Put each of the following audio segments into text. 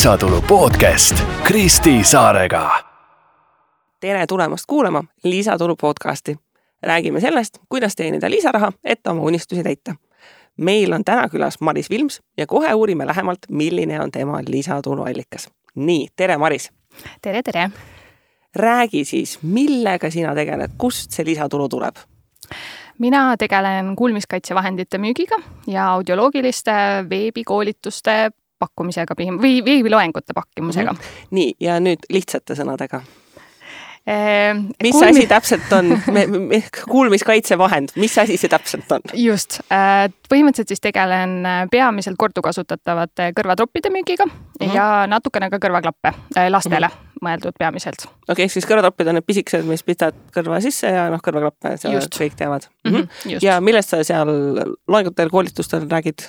lisatulu podcast Kristi Saarega. tere tulemast kuulama Lisatulu podcasti. räägime sellest, kuidas teenida lisaraha, et oma unistusi täita. meil on täna külas Maris Vilms ja kohe uurime lähemalt, milline on tema lisatuluallikas. nii, tere, Maris. tere, tere. räägi siis, millega sina tegeled, kust see lisatulu tuleb? mina tegelen kuulmiskaitsevahendite müügiga ja audioloogiliste veebikoolituste pakkumisega või veebiloengute pakkumisega mm. -hmm. nii, ja nüüd lihtsate sõnadega mis Kuulmi... asi täpselt on, kuulmiskaitsevahend, mis asi see täpselt on? just, äh, põhimõtteliselt siis tegelen äh, peamiselt kordukasutatavate kõrvatroppide müügiga mm -hmm. ja natukene ka kõrvaklappe äh, lastele mm. -hmm mõeldud peamiselt. okei okay,, ehk siis kõrvatroppid on need pisikesed, mis pistad kõrva sisse ja noh, kõrvaklappe kõik teavad mm. -hmm. ja millest sa seal loengutel, koolitustel räägid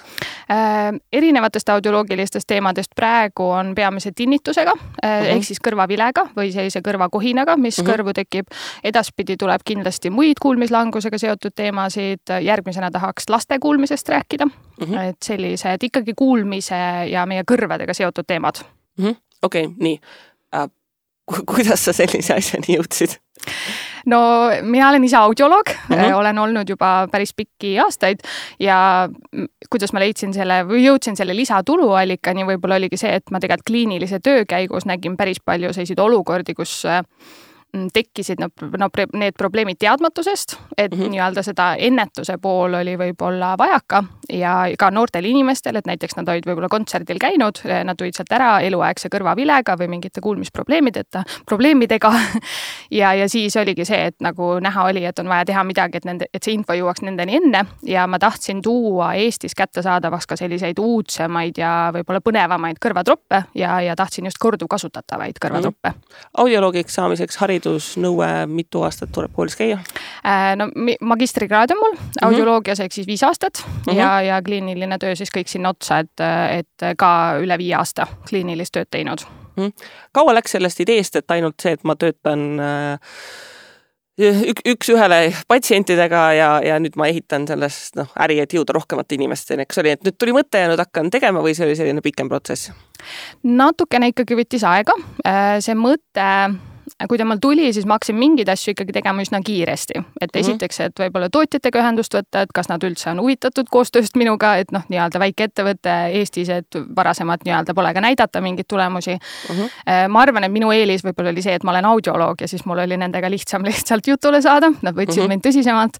äh,? erinevatest audioloogilistest teemadest praegu on peamiselt tinnitusega mm -hmm. ehk siis kõrvavilega või sellise kõrvakohinaga, mis mm -hmm. kõrvu tekib. edaspidi tuleb kindlasti muid kuulmislangusega seotud teemasid, järgmisena tahaks laste kuulmisest rääkida mm. -hmm. et sellised ikkagi kuulmise ja meie kõrvadega seotud teemad -hmm.. okei nii äh,. kuidas sa sellise asjani jõudsid? no mina olen ise audioloog mm, -hmm. olen olnud juba päris pikki aastaid ja kuidas ma leidsin selle või jõudsin selle lisatuluallikani, võib-olla oligi see, et ma tegelikult kliinilise töö käigus nägin päris palju selliseid olukordi, kus äh, tekkisid nad, no need probleemid teadmatusest, et mm -hmm. nii-öelda seda ennetuse pool oli võib-olla vajaka ja ka noortel inimestel, et näiteks nad olid võib-olla kontserdil käinud, nad tulid sealt ära eluaegse kõrvavilega või mingite kuulmisprobleemideta, probleemidega ja, ja siis oligi see, et nagu näha oli, et on vaja teha midagi, et nende, et see info jõuaks nendeni enne ja ma tahtsin tuua Eestis kättesaadavaks ka selliseid uudsemaid ja võib-olla põnevamaid kõrvatroppe ja, ja tahtsin just korduvkasutatavaid kõrvatroppe mm. -hmm. audioloogiks saamiseks haridus haridusnõue, mitu aastat tuleb koolis käia? Äh, no magistrikraad on mul mm -hmm. audioloogias ehk siis viis aastat mm -hmm. ja, ja kliiniline töö siis kõik sinna otsa, et, et ka üle viie aasta kliinilist tööd teinud mm. -hmm. kaua läks sellest ideest, et ainult see, et ma töötan äh, ük, üks-ühele patsientidega ja, ja nüüd ma ehitan sellest noh, äri, et jõuda rohkemate inimesteni, kas oli, et nüüd tuli mõte ja nüüd hakkan tegema või see oli selline pikem protsess? natukene ikkagi võttis aega, äh, see mõte kui ta mul tuli, siis ma hakkasin mingeid asju ikkagi tegema üsna kiiresti. et -hmm. esiteks, et võib-olla tootjatega ühendust võtta, et kas nad üldse on huvitatud koostööst minuga, et noh, nii-öelda väikeettevõte Eestis, et varasemalt nii-öelda pole ka näidata mingeid tulemusi mm. -hmm. ma arvan, et minu eelis võib-olla oli see, et ma olen audioloog ja siis mul oli nendega lihtsam lihtsalt jutule saada, nad võtsid mm -hmm. mind tõsisemalt.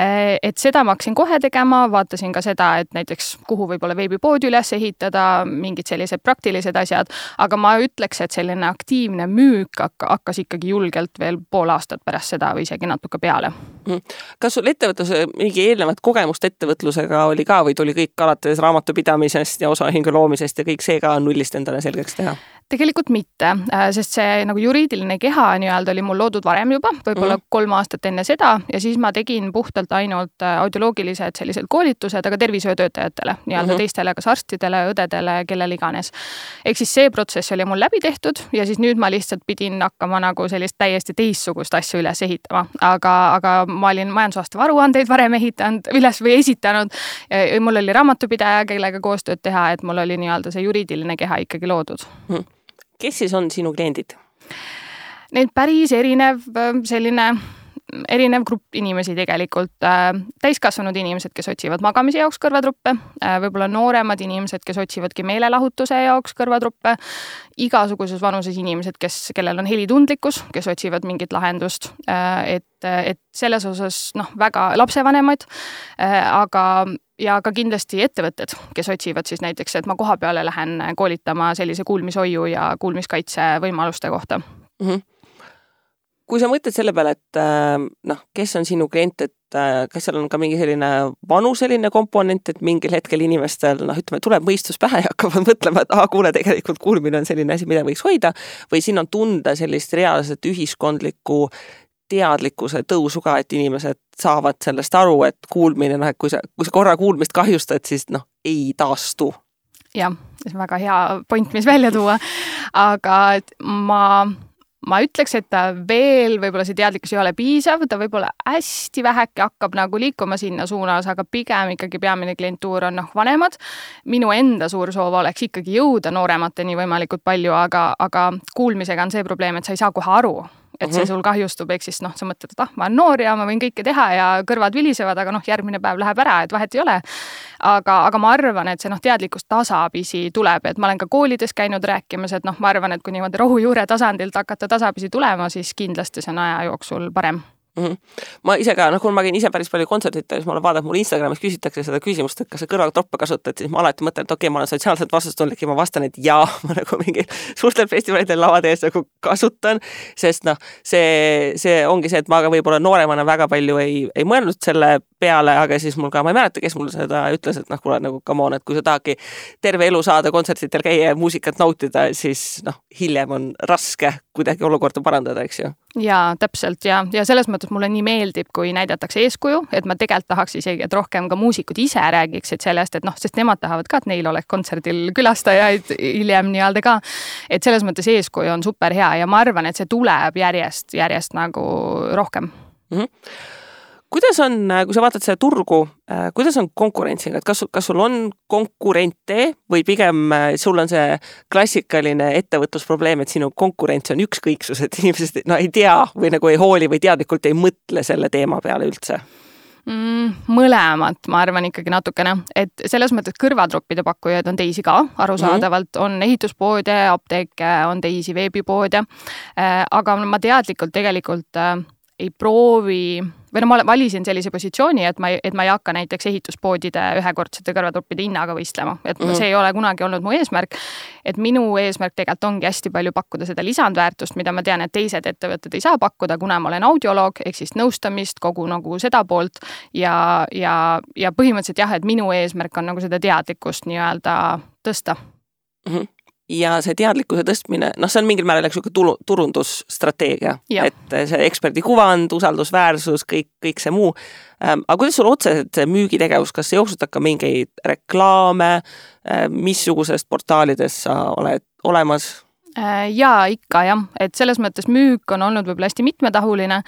Äh, et seda ma hakkasin kohe tegema, vaatasin ka seda, et näiteks kuhu võib-olla veebipoodi üles ehitada, mingid sellised praktilised asjad, aga ma ütleks, et selline aktiivne müük hakkas ikkagi julgelt veel pool aastat pärast seda või isegi natuke peale. Mhm. kas sul ettevõtluse mingi eelnevat kogemust ettevõtlusega oli ka või tuli kõik alates raamatupidamisest ja osaühingu loomisest ja kõik see ka nullist endale selgeks teha? Tegelikult mitte, äh, sest see nagu juriidiline keha nii-öelda oli mul loodud varem juba, võib-olla mm. kolm aastat enne seda ja siis ma tegin puhtalt ainult äh, audioloogilised sellised koolitused, aga tervishoiutöötajatele, nii-öelda mm -hmm. teistele, kas arstidele, õdedele, kellele iganes. ehk siis see protsess oli mul läbi tehtud ja siis nüüd ma lihtsalt pidin hakkama nagu sellist täiesti teistsugust asja üles ehitama, aga, aga ma olin majandusaasta varuandeid varem ehitanud, üles või esitanud. mul oli raamatupidaja, kellega koostööd teha, et mul oli nii-öelda see juriidiline keha ikkagi loodud mm. -hmm kes siis on sinu kliendid? Neid päris erinev selline erinev grupp inimesi tegelikult, täiskasvanud inimesed, kes otsivad magamise jaoks kõrvatruppe, võib-olla nooremad inimesed, kes otsivadki meelelahutuse jaoks kõrvatruppe, igasuguses vanuses inimesed, kes, kellel on helitundlikkus, kes otsivad mingit lahendust, et, et selles osas noh, väga lapsevanemad, aga ja ka kindlasti ettevõtted, kes otsivad siis näiteks, et ma koha peale lähen koolitama sellise kuulmishoiu ja kuulmiskaitse võimaluste kohta mm. -hmm. kui sa mõtled selle peale, et äh, noh, kes on sinu klient, et äh, kas seal on ka mingi selline vanuseline komponent, et mingil hetkel inimestel noh, ütleme, tuleb mõistus pähe ja hakkavad mõtlema, et aa, kuule, tegelikult kuulmine on selline asi, mida võiks hoida või siin on tunda sellist reaalset ühiskondlikku teadlikkuse tõusu ka, et inimesed saavad sellest aru, et kuulmine, noh, et kui sa, kui sa korra kuulmist kahjustad, siis noh, ei taastu. jah, see on väga hea point, mis välja tuua. aga ma ma ütleks, et ta veel võib-olla see teadlikkus ei ole piisav, ta võib-olla hästi väheke hakkab nagu liikuma sinna suunas, aga pigem ikkagi peamine klientuur on noh, vanemad. minu enda suur soov oleks ikkagi jõuda nooremateni võimalikult palju, aga, aga kuulmisega on see probleem, et sa ei saa kohe aru et see mhm. sul kahjustub, ehk siis noh, sa mõtled, et ah, ma olen noor ja ma võin kõike teha ja kõrvad vilisevad, aga noh, järgmine päev läheb ära, et vahet ei ole. aga, aga ma arvan, et see noh, teadlikkus tasapisi tuleb, et ma olen ka koolides käinud rääkimas, et noh, ma arvan, et kui niimoodi rohujuure tasandilt hakata tasapisi tulema, siis kindlasti see on aja jooksul parem mm. -hmm. ma ise ka, noh, kuna ma käin ise päris palju kontserditel, siis ma olen vaadanud, mul Instagramis küsitakse seda küsimust, et kas sa kõrvatroppe kasutad, siis ma alati mõtlen, et okei okay,, ma olen sotsiaalselt vastutustundlik ja ma vastan, et jaa, ma nagu mingil suurtel festivalidel lavade ees nagu kasutan, sest noh, see, see ongi see, et ma ka võib-olla nooremana väga palju ei, ei mõelnud selle peale, aga siis mul ka, ma ei mäleta, kes mulle seda ütles, et noh, kuule nagu come on, et kui sa tahadki terve elu saada kontsertidel käia ja muusikat nautida, siis noh, hiljem on raske kuidagi olukorda parandada, eks ju. jaa, täpselt ja, ja selles mõttes mulle nii meeldib, kui näidatakse eeskuju, et ma tegelikult tahaks isegi, et rohkem ka muusikud ise räägiksid sellest, et noh, sest nemad tahavad ka, et neil oleks kontserdil külastajaid hiljem nii-öelda ka. et selles mõttes eeskuju on super hea ja ma arvan, et see tuleb järjest, järjest nagu rohkem mm. -hmm kuidas on, äh, kui sa vaatad seda turgu, äh, kuidas on konkurentsiga, et kas, kas sul on konkurente või pigem äh, sul on see klassikaline ettevõtlusprobleem, et sinu konkurents on ükskõiksus, et inimesed no ei tea või nagu ei hooli või teadlikult ei mõtle selle teema peale üldse? mm,? mõlemat, ma arvan ikkagi natukene, et selles mõttes kõrvatroppide pakkujaid on teisi ka, arusaadavalt -hmm. on ehituspoode, apteeke, on teisi veebipoode. aga ma teadlikult tegelikult ei proovi või no ma valisin sellise positsiooni, et ma ei, et ma ei hakka näiteks ehituspoodide ühekordsete kõrvatruppide hinnaga võistlema, et mm see ei ole kunagi olnud mu eesmärk. et minu eesmärk tegelikult ongi hästi palju pakkuda seda lisandväärtust, mida ma tean, et teised ettevõtted ei saa pakkuda, kuna ma olen audioloog ehk siis nõustamist, kogu nagu seda poolt ja, ja, ja põhimõtteliselt jah, et minu eesmärk on nagu seda teadlikkust nii-öelda tõsta mm. -hmm ja see teadlikkuse tõstmine, noh, see on mingil määral niisugune tulu, turundusstrateegia, et see eksperdi kuvand, usaldusväärsus, kõik, kõik see muu. Ähm,. aga kuidas sul otseselt see müügitegevus, kas sa jooksutad ka mingeid reklaame? Äh,, missugusest portaalides sa oled olemas? Äh, jaa, ikka jah, et selles mõttes müük on olnud võib-olla hästi mitmetahuline,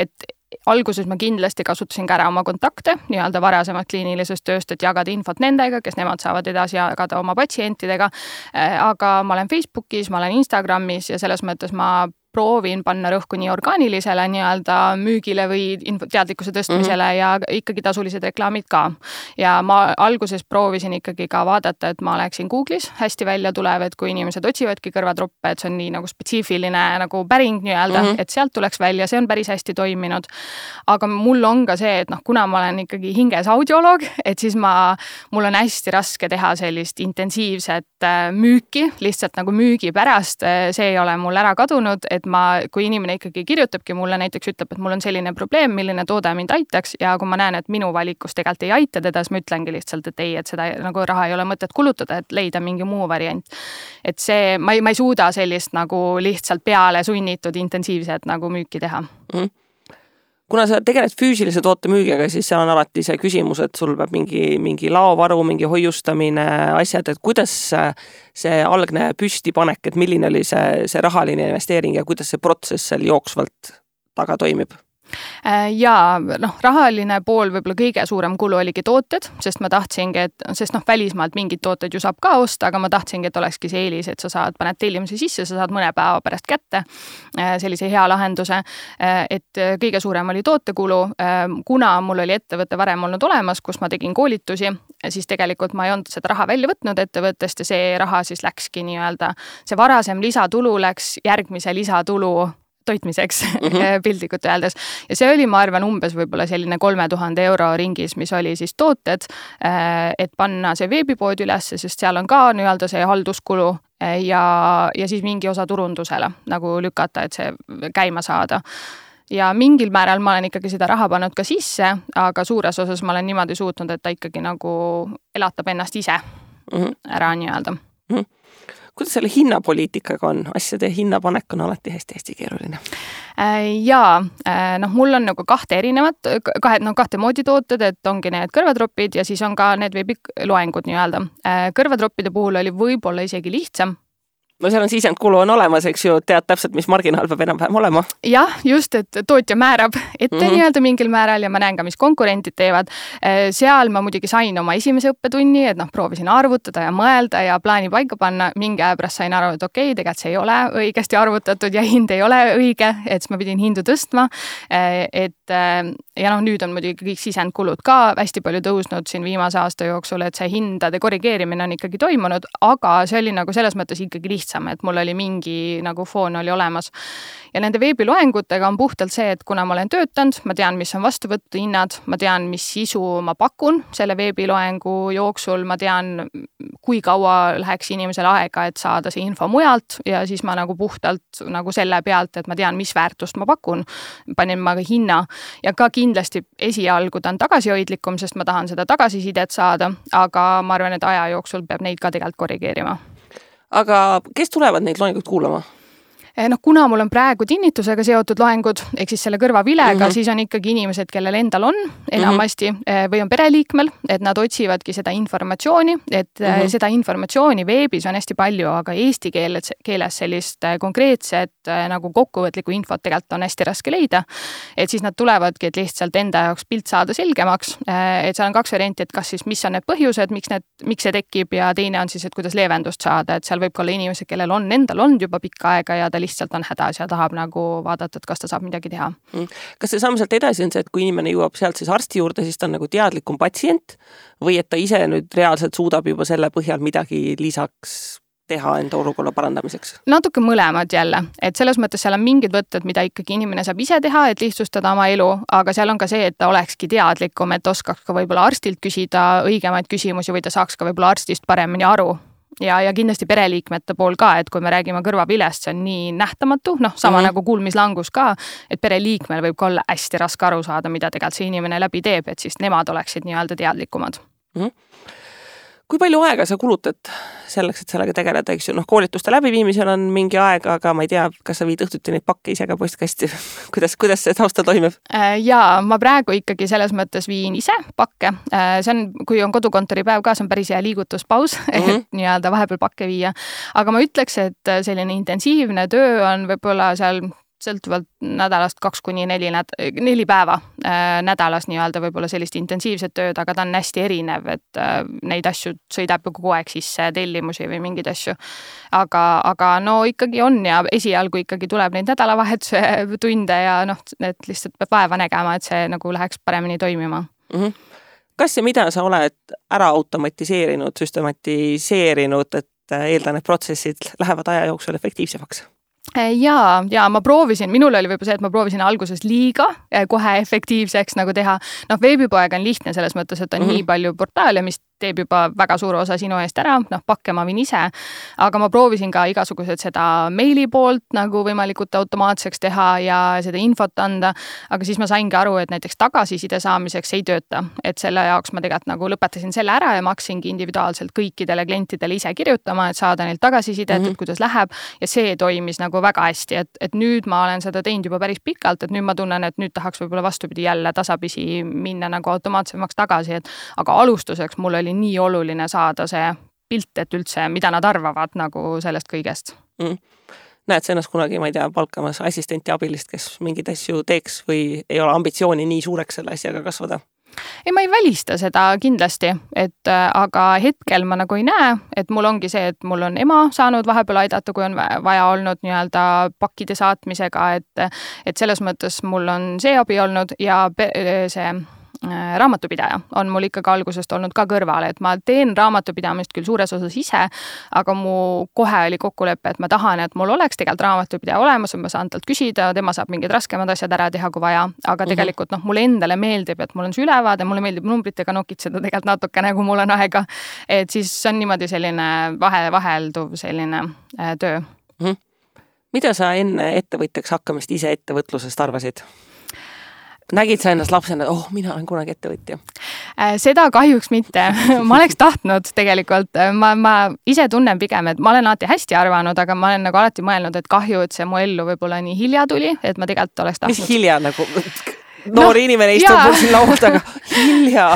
et alguses ma kindlasti kasutasin ka ära oma kontakte nii-öelda varasemast kliinilisest tööst, et jagada infot nendega, kes nemad saavad edasi jagada oma patsientidega. Äh, aga ma olen Facebookis, ma olen Instagramis ja selles mõttes ma proovin panna rõhku nii orgaanilisele nii-öelda müügile või info, teadlikkuse tõstmisele mm -hmm. ja ikkagi tasulised reklaamid ka. ja ma alguses proovisin ikkagi ka vaadata, et ma oleksin Google'is hästi välja tulev, et kui inimesed otsivadki kõrvatroppe, et see on nii nagu spetsiifiline nagu päring nii-öelda mm, -hmm. et sealt tuleks välja, see on päris hästi toiminud. aga mul on ka see, et noh, kuna ma olen ikkagi hinges audioloog, et siis ma, mul on hästi raske teha sellist intensiivset äh, müüki lihtsalt nagu müügi pärast, see ei ole mul ära kadunud, et et ma, kui inimene ikkagi kirjutabki mulle näiteks, ütleb, et mul on selline probleem, milline toode mind aitaks ja kui ma näen, et minu valikus tegelikult ei aita teda, siis ma ütlengi lihtsalt, et ei, et seda nagu raha ei ole mõtet kulutada, et leida mingi muu variant. et see, ma ei, ma ei suuda sellist nagu lihtsalt peale sunnitud intensiivset nagu müüki teha mm. -hmm kuna sa tegeled füüsilise toote müügiga, siis seal on alati see küsimus, et sul peab mingi, mingi laovaru, mingi hoiustamine, asjad, et kuidas see algne püstipanek, et milline oli see, see rahaline investeering ja kuidas see protsess seal jooksvalt taga toimib? Äh, ja noh, rahaline pool, võib-olla kõige suurem kulu oligi tooted, sest ma tahtsingi, et sest noh, välismaalt mingeid tooteid ju saab ka osta, aga ma tahtsingi, et olekski see eelis, et sa saad, paned tellimuse sisse, sa saad mõne päeva pärast kätte äh, sellise hea lahenduse. Äh, et kõige suurem oli tootekulu, kuna mul oli ettevõte varem olnud olemas, kus ma tegin koolitusi, siis tegelikult ma ei olnud seda raha välja võtnud ettevõttest ja see raha siis läkski nii-öelda, see varasem lisatulu läks järgmise lisatulu toitmiseks mm -hmm. piltlikult öeldes. ja see oli, ma arvan, umbes võib-olla selline kolme tuhande euro ringis, mis oli siis tooted, äh, et panna see veebipood ülesse, sest seal on ka nii-öelda see halduskulu äh, ja, ja siis mingi osa turundusele nagu lükata, et see käima saada ja mingil määral ma olen ikkagi seda raha pannud ka sisse, aga suures osas ma olen niimoodi suutnud, et ta ikkagi nagu elatab ennast ise mm -hmm. ära nii-öelda mm. -hmm kuidas selle hinnapoliitikaga on, asjade hinnapanek on alati hästi-hästi keeruline? Äh, jaa, äh, noh, mul on nagu kahte erinevat, kahe, no kahte moodi tooted, et ongi need kõrvatropid ja siis on ka need veebiloengud nii-öelda. Äh, kõrvatroppide puhul oli võib-olla isegi lihtsam no seal on sisendkulu on olemas, eks ju, tead täpselt, mis marginaal peab enam-vähem olema. jah, just, et tootja määrab ette mm -hmm. nii-öelda mingil määral ja ma näen ka, mis konkurendid teevad. Äh, seal ma muidugi sain oma esimese õppetunni, et noh, proovisin arvutada ja mõelda ja plaani paika panna. mingi aja pärast sain aru, et okei okay,, tegelikult see ei ole õigesti arvutatud ja hind ei ole õige, et siis ma pidin hindu tõstma. Äh, et äh, ja noh, nüüd on muidugi kõik sisendkulud ka hästi palju tõusnud siin viimase aasta jooksul, et see hindade korrigeerimine on ikkagi toimunud, aga see oli nagu selles mõttes ikkagi lihtsam lihtsam, et mul oli mingi nagu foon oli olemas. ja nende veebiloengutega on puhtalt see, et kuna ma olen töötanud, ma tean, mis on vastuvõtuhinnad, ma tean, mis sisu ma pakun selle veebiloengu jooksul, ma tean, kui kaua läheks inimesel aega, et saada see info mujalt. Ja siis ma nagu puhtalt nagu selle pealt, et ma tean, mis väärtust ma pakun, panin ma ka hinna. Ja ka kindlasti esialgu ta on tagasihoidlikum, sest ma tahan seda tagasisidet saada, aga ma arvan, et aja jooksul peab neid ka tegelikult korrigeerima aga kes tulevad neid loenguid kuulama? Eh, noh, kuna mul on praegu tinnitusega seotud loengud ehk siis selle kõrvavilega mm, -hmm. siis on ikkagi inimesed, kellel endal on enamasti mm -hmm. või on pereliikmel, et nad otsivadki seda informatsiooni, et mm -hmm. seda informatsiooni veebis on hästi palju, aga eesti keeles, keeles sellist konkreetset nagu kokkuvõtlikku infot tegelikult on hästi raske leida. et siis nad tulevadki, et lihtsalt enda jaoks pilt saada selgemaks. et seal on kaks varianti, et kas siis, mis on need põhjused, miks need, miks see tekib ja teine on siis, et kuidas leevendust saada, et seal võib ka olla inimesed, kellel on endal olnud juba pikka aega ja ta lihtsalt on hädas ja tahab nagu vaadata, et kas ta saab midagi teha. Mm. kas see samm sealt edasi on see, et kui inimene jõuab sealt siis arsti juurde, siis ta on nagu teadlikum patsient või et ta ise nüüd reaalselt suudab juba selle põhjal midagi lisaks teha enda olukorra parandamiseks? natuke mõlemad jälle, et selles mõttes seal on mingid võtted, mida ikkagi inimene saab ise teha, et lihtsustada oma elu, aga seal on ka see, et ta olekski teadlikum, et oskaks ka võib-olla arstilt küsida õigemaid küsimusi või ta saaks ka võib-olla arstist paremini aru ja, ja kindlasti pereliikmete pool ka, et kui me räägime kõrvavilest, see on nii nähtamatu, noh, sama mm -hmm. nagu kuulmislangus ka, et pereliikmel võib ka olla hästi raske aru saada, mida tegelikult see inimene läbi teeb, et siis nemad oleksid nii-öelda teadlikumad mm. -hmm kui palju aega sa kulutad selleks, et sellega tegeleda, eks ju, noh, koolituste läbiviimisel on mingi aeg, aga ma ei tea, kas sa viid õhtuti neid pakke ise ka postkasti kuidas, kuidas see taustal toimub? Äh, jaa, ma praegu ikkagi selles mõttes viin ise pakke. Äh, see on, kui on kodukontori päev ka, see on päris hea liigutuspaus mm, -hmm. et nii-öelda vahepeal pakke viia. aga ma ütleks, et selline intensiivne töö on võib-olla seal sõltuvalt nädalast kaks kuni neli näd-, neli päeva äh, nädalas nii-öelda võib-olla sellist intensiivset tööd, aga ta on hästi erinev, et äh, neid asju sõidab ju kogu aeg sisse, tellimusi või mingeid asju. aga, aga no ikkagi on ja esialgu ikkagi tuleb neid nädalavahetuse tunde ja noh, et lihtsalt peab vaeva nägema, et see nagu läheks paremini toimima mm. -hmm. kas ja mida sa oled ära automatiseerinud, süstematiseerinud, et äh, eeldan, et protsessid lähevad aja jooksul efektiivsemaks? Äh, ja, ja ma proovisin, minul oli võib-olla see, et ma proovisin alguses liiga äh, kohe efektiivseks nagu teha. noh, veebipoega on lihtne selles mõttes, et on mm -hmm. nii palju portaale, mis teeb juba väga suure osa sinu eest ära, noh, pakke ma viin ise. aga ma proovisin ka igasugused seda meili poolt nagu võimalikult automaatseks teha ja seda infot anda. aga siis ma saingi aru, et näiteks tagasiside saamiseks ei tööta, et selle jaoks ma tegelikult nagu lõpetasin selle ära ja ma hakkasingi individuaalselt kõikidele klientidele ise kirjutama, et saada neilt tagasisidet mm, -hmm. et mhm. kuidas läheb ja see toimis nagu väga hästi, et, et nüüd ma olen seda teinud juba päris pikalt, et nüüd ma tunnen, et nüüd tahaks võib-olla vastupidi jälle tasapisi minna nagu automaatsemaks tagasi, et aga alustuseks mul oli oli nii oluline saada see pilt, et üldse, mida nad arvavad nagu sellest kõigest mm.. näed sa ennast kunagi, ma ei tea, palkamas assistenti, abilist, kes mingeid asju teeks või ei ole ambitsiooni nii suureks selle asjaga kasvada? ei, ma ei välista seda kindlasti, et äh, aga hetkel ma nagu ei näe, et mul ongi see, et mul on ema saanud vahepeal aidata, kui on vaja olnud nii-öelda pakkide saatmisega, et et selles mõttes mul on see abi olnud ja see raamatupidaja on mul ikkagi algusest olnud ka kõrval, et ma teen raamatupidamist küll suures osas ise, aga mu kohe oli kokkulepe, et ma tahan, et mul oleks tegelikult raamatupidaja olemas, ma saan talt küsida, tema saab mingid raskemad asjad ära teha, kui vaja, aga mhm. tegelikult noh, mulle endale meeldib, et mul on see ülevaade, mulle meeldib numbritega nokitseda tegelikult natukene, kui mul on aega. et siis on niimoodi selline vahe, vahelduv selline äh, töö mm. -hmm. mida sa enne ettevõtjaks hakkamist ise ettevõtlusest arvasid? Nägid sa ennast lapsena, oh, mina olen kunagi ettevõtja? Äh, seda kahjuks mitte ma oleks tahtnud tegelikult, ma, ma ise tunnen pigem, et ma olen alati hästi arvanud, aga ma olen nagu alati mõelnud, et kahju, et see mu ellu võib-olla nii hilja tuli, et ma tegelikult oleks tahtnud. mis hilja nagu? Noor no, inimene istub mul siin laua taga, hilja.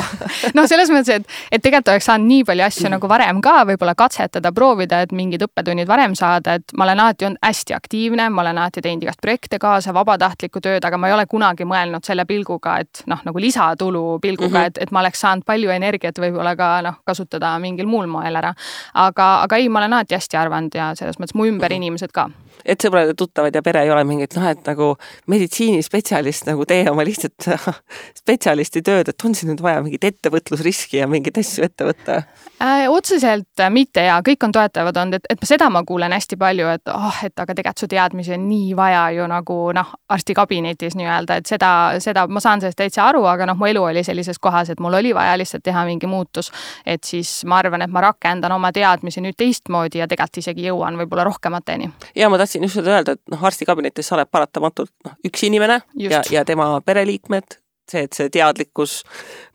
noh, selles mõttes, et, et tegelikult oleks saanud nii palju asju mm. nagu varem ka võib-olla katsetada, proovida, et mingid õppetunnid varem saada, et ma olen alati olnud hästi aktiivne, ma olen alati teinud igast projekte kaasa, vabatahtlikku tööd, aga ma ei ole kunagi mõelnud selle pilguga, et noh, nagu lisatulu pilguga mm, -hmm. et, et ma oleks saanud palju energiat võib-olla ka noh, kasutada mingil muul moel ära. aga, aga ei, ma olen alati hästi arvanud ja selles mõttes mu ümber mm -hmm. inimesed ka et sõbrad ja tuttavad ja pere ei ole mingid noh, et nagu meditsiinispetsialist nagu tee oma lihtsalt spetsialisti tööd, et on siin nüüd vaja mingit ettevõtlusriski ja mingeid asju ette võtta äh,? otseselt mitte ja kõik on toetavad olnud, et, et seda ma kuulen hästi palju, et oh, et aga tegelikult su teadmisi on nii vaja ju nagu noh, arstikabinetis nii-öelda, et seda, seda ma saan sellest täitsa aru, aga noh, mu elu oli sellises kohas, et mul oli vaja lihtsalt teha mingi muutus. et siis ma arvan, et ma rakendan oma teadmisi nüüd teistmoodi ja tegelikult isegi jõuan võib-olla rohkemateni. ja ma tahtsin tahtsin just seda öelda, et noh, arstikabinetis sa oled paratamatult noh, üks inimene just. ja, ja tema pereliikmed see, et see teadlikkus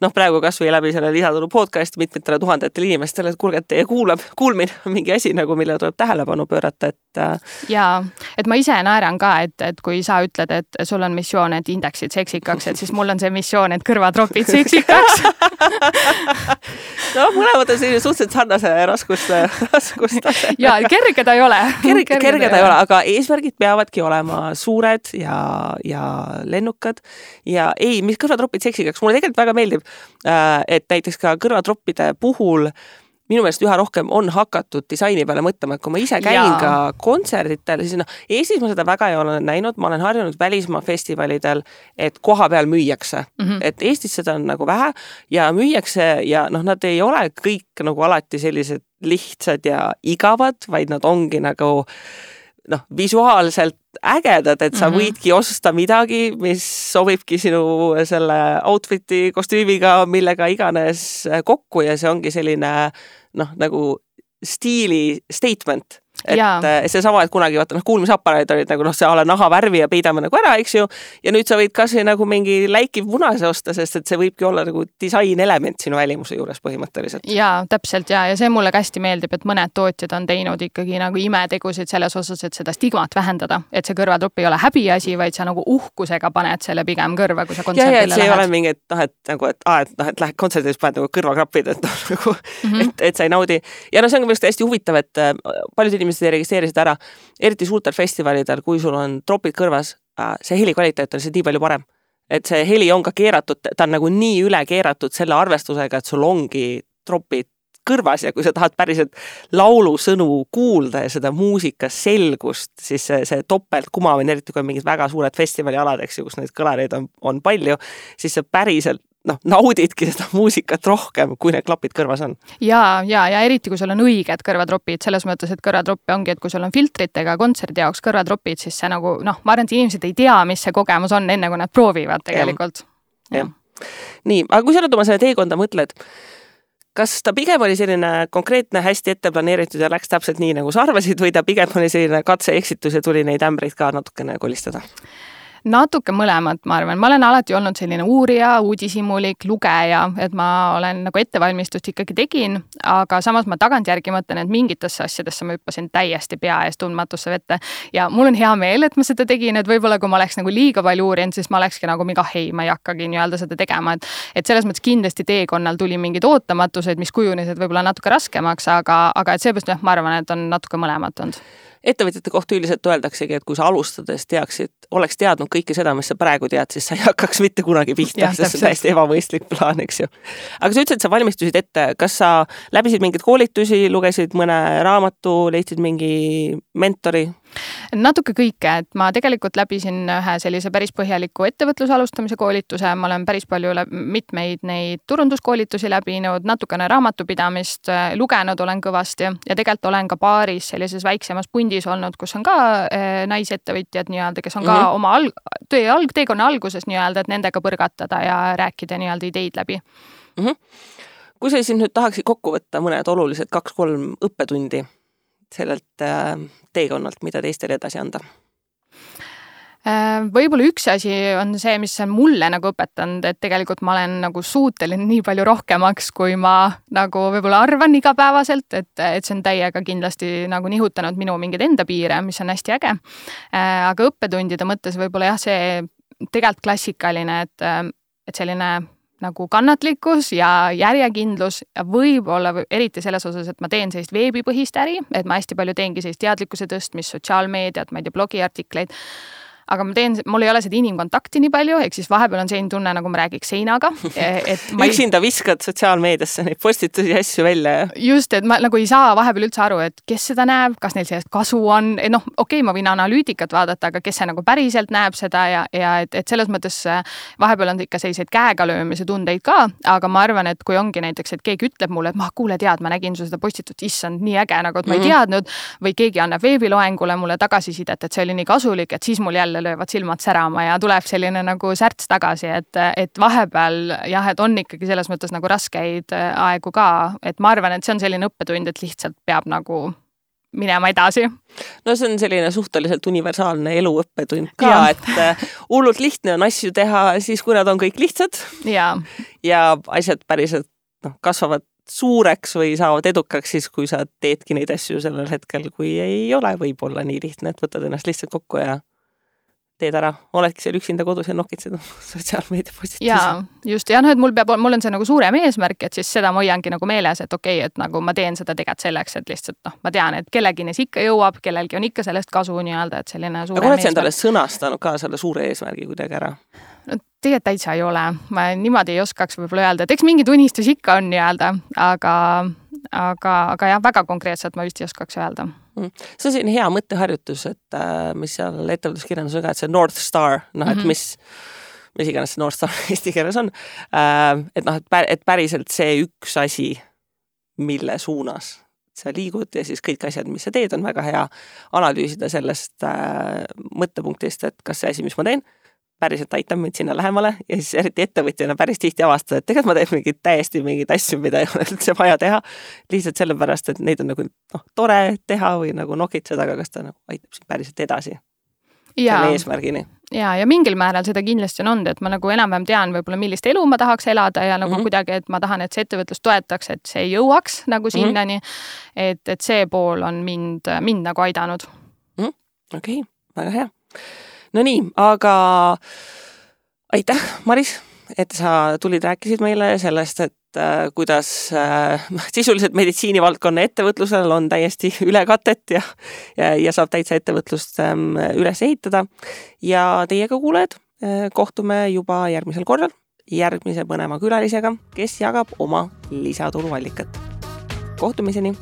noh, praegu kasvõi läbi selle lisatulu podcast'i mitmetele tuhandetele inimestele, et kuulge, et teie kuulab, kuulmine on mingi asi nagu, millele tuleb tähelepanu pöörata, et. Äh, ja, et ma ise naeran ka, et, et kui sa ütled, et sul on missioon, et indeksid seksikaks, et siis mul on see missioon, et kõrvatropid seksikaks noh, mõlemad on selline suhteliselt sarnase raskuste, raskustase. ja kerge ta ei ole. kerge, kerge, kerge ta ei ole, aga eesmärgid peavadki olema suured ja, ja lennukad ja ei, mis kõrvatropid seksikaks, mulle tegelikult väga meeldib, äh, et näiteks ka kõrvatroppide puhul minu meelest üha rohkem on hakatud disaini peale mõtlema, et kui ma ise käin Jaa. ka kontserditel, siis noh, Eestis ma seda väga ei ole näinud, ma olen harjunud välismaa festivalidel, et koha peal müüakse mm, -hmm. et Eestis seda on nagu vähe ja müüakse ja noh, nad ei ole kõik nagu alati sellised lihtsad ja igavad, vaid nad ongi nagu noh, visuaalselt ägedad, et sa mm -hmm. võidki osta midagi, mis sobibki sinu selle outfit'i, kostüümiga, millega iganes kokku ja see ongi selline noh, nagu stiili statement et ja. Eh, seesama, et kunagi vaata noh, kuulmisaparaadid olid nagu noh, see a la nahavärvi ja peidame nagu ära, eks ju. ja nüüd sa võid kasvõi nagu mingi läikiv punase osta, sest et see võibki olla nagu disainelement sinu välimuse juures põhimõtteliselt. ja täpselt ja, ja see mulle ka hästi meeldib, et mõned tootjad on teinud ikkagi nagu imetegusid selles osas, et seda stigmat vähendada, et see kõrvatropp ei ole häbiasi, vaid sa nagu uhkusega paned selle pigem kõrva, kui sa kontserdile lähed. see ei ole mingi, et noh, et nagu, et aa, et noh, et lähed kontserdile, siis paned nagu kõrvakrapid, et noh, nagu mm, -hmm. et, et sa ei naudi. ja noh, see on minu arust hästi huvitav, et äh, paljud inimesed ei registreeri seda ära, eriti suurtel festivalidel, kui sul on tropid kõrvas, äh, see heli kvaliteet on lihtsalt nii palju parem. et see heli on ka keeratud, ta on nagu nii üle keeratud selle arvestusega, et sul ongi tropid kõrvas ja kui sa tahad päriselt laulusõnu kuulda ja seda muusika selgust, siis see, see topeltkumamine, eriti kui on mingid väga suured festivalialad, eks ju, kus neid kõlareid on, on palju, siis sa päriselt noh, naudidki seda muusikat rohkem, kui need klapid kõrvas on. ja, ja, ja eriti, kui sul on õiged kõrvatropid, selles mõttes, et kõrvatroppi ongi, et kui sul on filtritega kontserdi jaoks kõrvatropid, siis see nagu noh, ma arvan, et inimesed ei tea, mis see kogemus on, enne kui nad proovivad tegelikult. jah ja. nii, aga kui sa nüüd oma selle teekonda mõtled, kas ta pigem oli selline konkreetne, hästi ette planeeritud ja läks täpselt nii, nagu sa arvasid, või ta pigem oli selline katse-eksitus ja tuli neid ämbreid ka natukene kolistada? Natuke mõlemat, ma arvan, ma olen alati olnud selline uurija, uudishimulik, lugeja, et ma olen nagu ettevalmistust ikkagi tegin, aga samas ma tagantjärgi mõtlen, et mingitesse asjadesse ma hüppasin täiesti pea ees tundmatusse vette. ja mul on hea meel, et ma seda tegin, et võib-olla kui ma oleks nagu liiga palju uurinud, siis ma olekski nagu mingi, ah ei, ma ei hakkagi nii-öelda seda tegema, et et selles mõttes kindlasti teekonnal tuli mingeid ootamatused, mis kujunesid võib-olla natuke raskemaks, aga, aga et seepärast jah, ma arvan, et on natuke mõlemat olnud ettevõtjate kohta üldiselt öeldaksegi, et kui sa alustades teaksid, oleks teadnud kõike seda, mis sa praegu tead, siis sa ei hakkaks mitte kunagi pihta, sest see on täiesti ebamõistlik plaan, eks ju. aga sa ütlesid, sa valmistusid ette, kas sa läbisid mingeid koolitusi, lugesid mõne raamatu, leidsid mingi mentori? Natuke kõike, et ma tegelikult läbisin ühe sellise päris põhjaliku ettevõtluse alustamise koolituse, ma olen päris palju mitmeid neid turunduskoolitusi läbinud, natukene raamatupidamist äh, lugenud olen kõvasti ja tegelikult olen ka paaris sellises väiksemas pundis olnud, kus on ka äh, naisettevõtjad nii-öelda, kes on ka mm -hmm. oma alg-, töö alg-, teekonna alguses nii-öelda, et nendega põrgatada ja rääkida nii-öelda ideid läbi mm. -hmm. kui sa siis nüüd tahaksid kokku võtta mõned olulised kaks-kolm õppetundi sellelt äh, teekonnalt, mida teistele edasi anda? Äh, võib-olla üks asi on see, mis on mulle nagu õpetanud, et tegelikult ma olen nagu suuteline nii palju rohkemaks, kui ma nagu võib-olla arvan igapäevaselt, et, et see on täiega kindlasti nagu nihutanud minu mingeid enda piire, mis on hästi äge. Äh, aga õppetundide mõttes võib-olla jah, see tegelikult klassikaline, et, et selline nagu kannatlikkus ja järjekindlus ja võib-olla eriti selles osas, et ma teen sellist veebipõhist äri, et ma hästi palju teengi sellist teadlikkuse tõstmist, sotsiaalmeediat, ma ei tea, blogiartikleid aga ma teen, mul ei ole seda inimkontakti nii palju, ehk siis vahepeal on selline tunne, nagu ma räägiks seinaga. et ma üksinda ei... viskad sotsiaalmeediasse neid postitusi ja asju välja ja. just, et ma nagu ei saa vahepeal üldse aru, et kes seda näeb, kas neil sellest kasu on, et noh, okei okay,, ma võin analüütikat vaadata, aga kes see nagu päriselt näeb seda ja, ja et, et selles mõttes äh, vahepeal on ikka selliseid käega löömise tundeid ka, aga ma arvan, et kui ongi näiteks, et keegi ütleb mulle, et ma, kuule, tead, ma nägin su seda postitust, issand, nii äge, nagu et ma ei mhm. teadnud või keegi annab veebiloengule mulle tagasisidet, et see oli nii kasulik, et siis mul jälle jälle löövad silmad särama ja tuleb selline nagu särts tagasi, et, et vahepeal jah, et on ikkagi selles mõttes nagu raskeid äh, aegu ka, et ma arvan, et see on selline õppetund, et lihtsalt peab nagu minema edasi. no see on selline suhteliselt universaalne elu õppetund ka, et äh, hullult lihtne on asju teha siis, kui nad on kõik lihtsad. ja, ja asjad päriselt noh, kasvavad suureks või saavad edukaks siis, kui sa teedki neid asju sellel hetkel, kui ei ole võib-olla nii lihtne, et võtad ennast lihtsalt kokku ja teed ära, oledki seal üksinda kodus ja nokitsed sotsiaalmeedia postitusi. jaa, just, ja noh, et mul peab, mul on see nagu suurem eesmärk, et siis seda ma hoiangi nagu meeles, et okei okay,, et nagu ma teen seda tegelikult selleks, et lihtsalt noh, ma tean, et kellegini see ikka jõuab, kellelgi on ikka sellest kasu nii-öelda, et selline suurem aga oled sa endale sõnastanud ka selle suure eesmärgi kuidagi ära? no tegelikult täitsa ei ole, ma niimoodi ei oskaks võib-olla öelda, et eks mingi tunnistus ikka on nii-öelda, aga, aga, aga jah, väga konkreetselt ma vist ei oskaks öelda. See on selline hea mõtteharjutus, et äh, mis seal ettevõtluskirjandusel ka, et see North Star, noh, et mhm. mis mis iganes see North Star eesti keeles on äh,. et noh, et, et päriselt see üks asi, mille suunas sa liigud ja siis kõik asjad, mis sa teed, on väga hea analüüsida sellest äh, mõttepunktist, et kas see asi, mis ma teen päriselt aitab mind sinna lähemale ja siis eriti ettevõtjana päris tihti avastada, et tegelikult ma teen mingeid täiesti mingeid asju, mida ei ole üldse vaja teha. lihtsalt sellepärast, et neid on nagu noh, tore teha või nagu nokitseda, aga kas ta nagu aitab sind päriselt edasi selle eesmärgini. ja, ja mingil määral seda kindlasti on olnud, et ma nagu enam-vähem tean võib-olla, millist elu ma tahaks elada ja nagu mm -hmm. kuidagi, et ma tahan, et see ettevõtlus toetaks, et see jõuaks nagu mhm. sinnani mm. -hmm. et, et see pool on mind, mind nagu aidanud. -hmm. okei väga hea Nonii, aga aitäh, Maris, et sa tulid, rääkisid meile sellest, et äh, kuidas äh, sisuliselt meditsiinivaldkonna ettevõtlusel on täiesti ülekatet ja, ja, ja saab täitsa ettevõtlust ähm, üles ehitada. ja teiega, kuulajad äh,, kohtume juba järgmisel korral järgmise põneva külalisega, kes jagab oma lisatuluallikat. kohtumiseni